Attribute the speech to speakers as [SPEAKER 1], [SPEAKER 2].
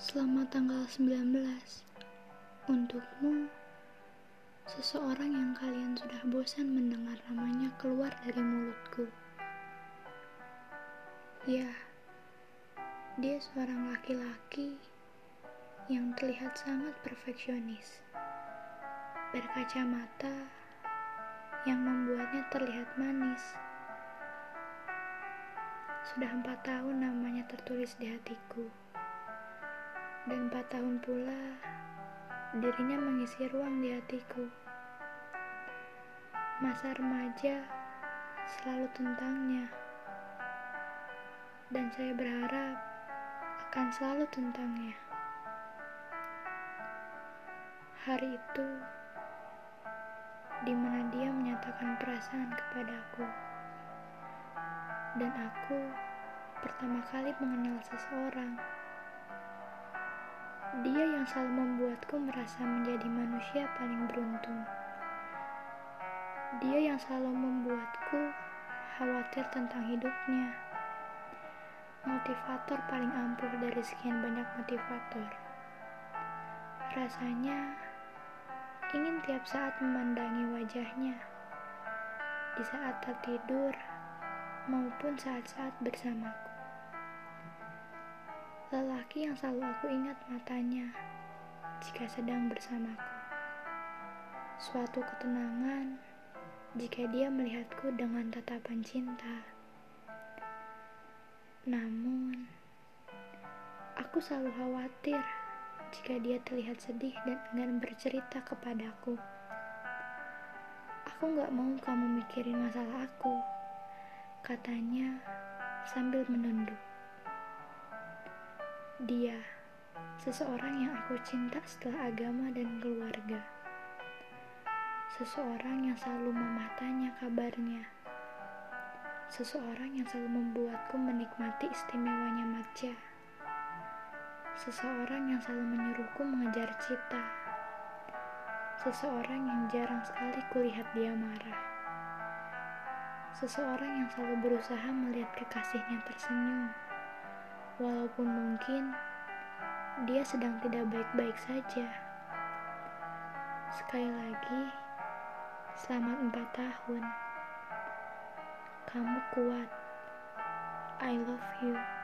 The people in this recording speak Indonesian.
[SPEAKER 1] Selamat tanggal 19 Untukmu Seseorang yang kalian sudah bosan mendengar namanya keluar dari mulutku. Ya Dia seorang laki-laki Yang terlihat sangat perfeksionis. Berkacamata Yang membuatnya terlihat manis. Sudah empat tahun namanya tertulis di hatiku dan empat tahun pula dirinya mengisi ruang di hatiku. Masa remaja selalu tentangnya, dan saya berharap akan selalu tentangnya. Hari itu, di mana dia menyatakan perasaan kepadaku, dan aku pertama kali mengenal seseorang. Dia yang selalu membuatku merasa menjadi manusia paling beruntung. Dia yang selalu membuatku khawatir tentang hidupnya. Motivator paling ampuh dari sekian banyak motivator. Rasanya ingin tiap saat memandangi wajahnya. Di saat tertidur maupun saat-saat bersamaku. Lelaki yang selalu aku ingat matanya jika sedang bersamaku. Suatu ketenangan jika dia melihatku dengan tatapan cinta. Namun, aku selalu khawatir jika dia terlihat sedih dan enggan bercerita kepadaku. Aku gak mau kamu mikirin masalah aku, katanya sambil menunduk. Dia, seseorang yang aku cinta setelah agama dan keluarga. Seseorang yang selalu mematanya kabarnya. Seseorang yang selalu membuatku menikmati istimewanya matcha. Seseorang yang selalu menyuruhku mengejar cita. Seseorang yang jarang sekali kulihat dia marah. Seseorang yang selalu berusaha melihat kekasihnya tersenyum walaupun mungkin dia sedang tidak baik-baik saja. Sekali lagi, selamat empat tahun. Kamu kuat. I love you.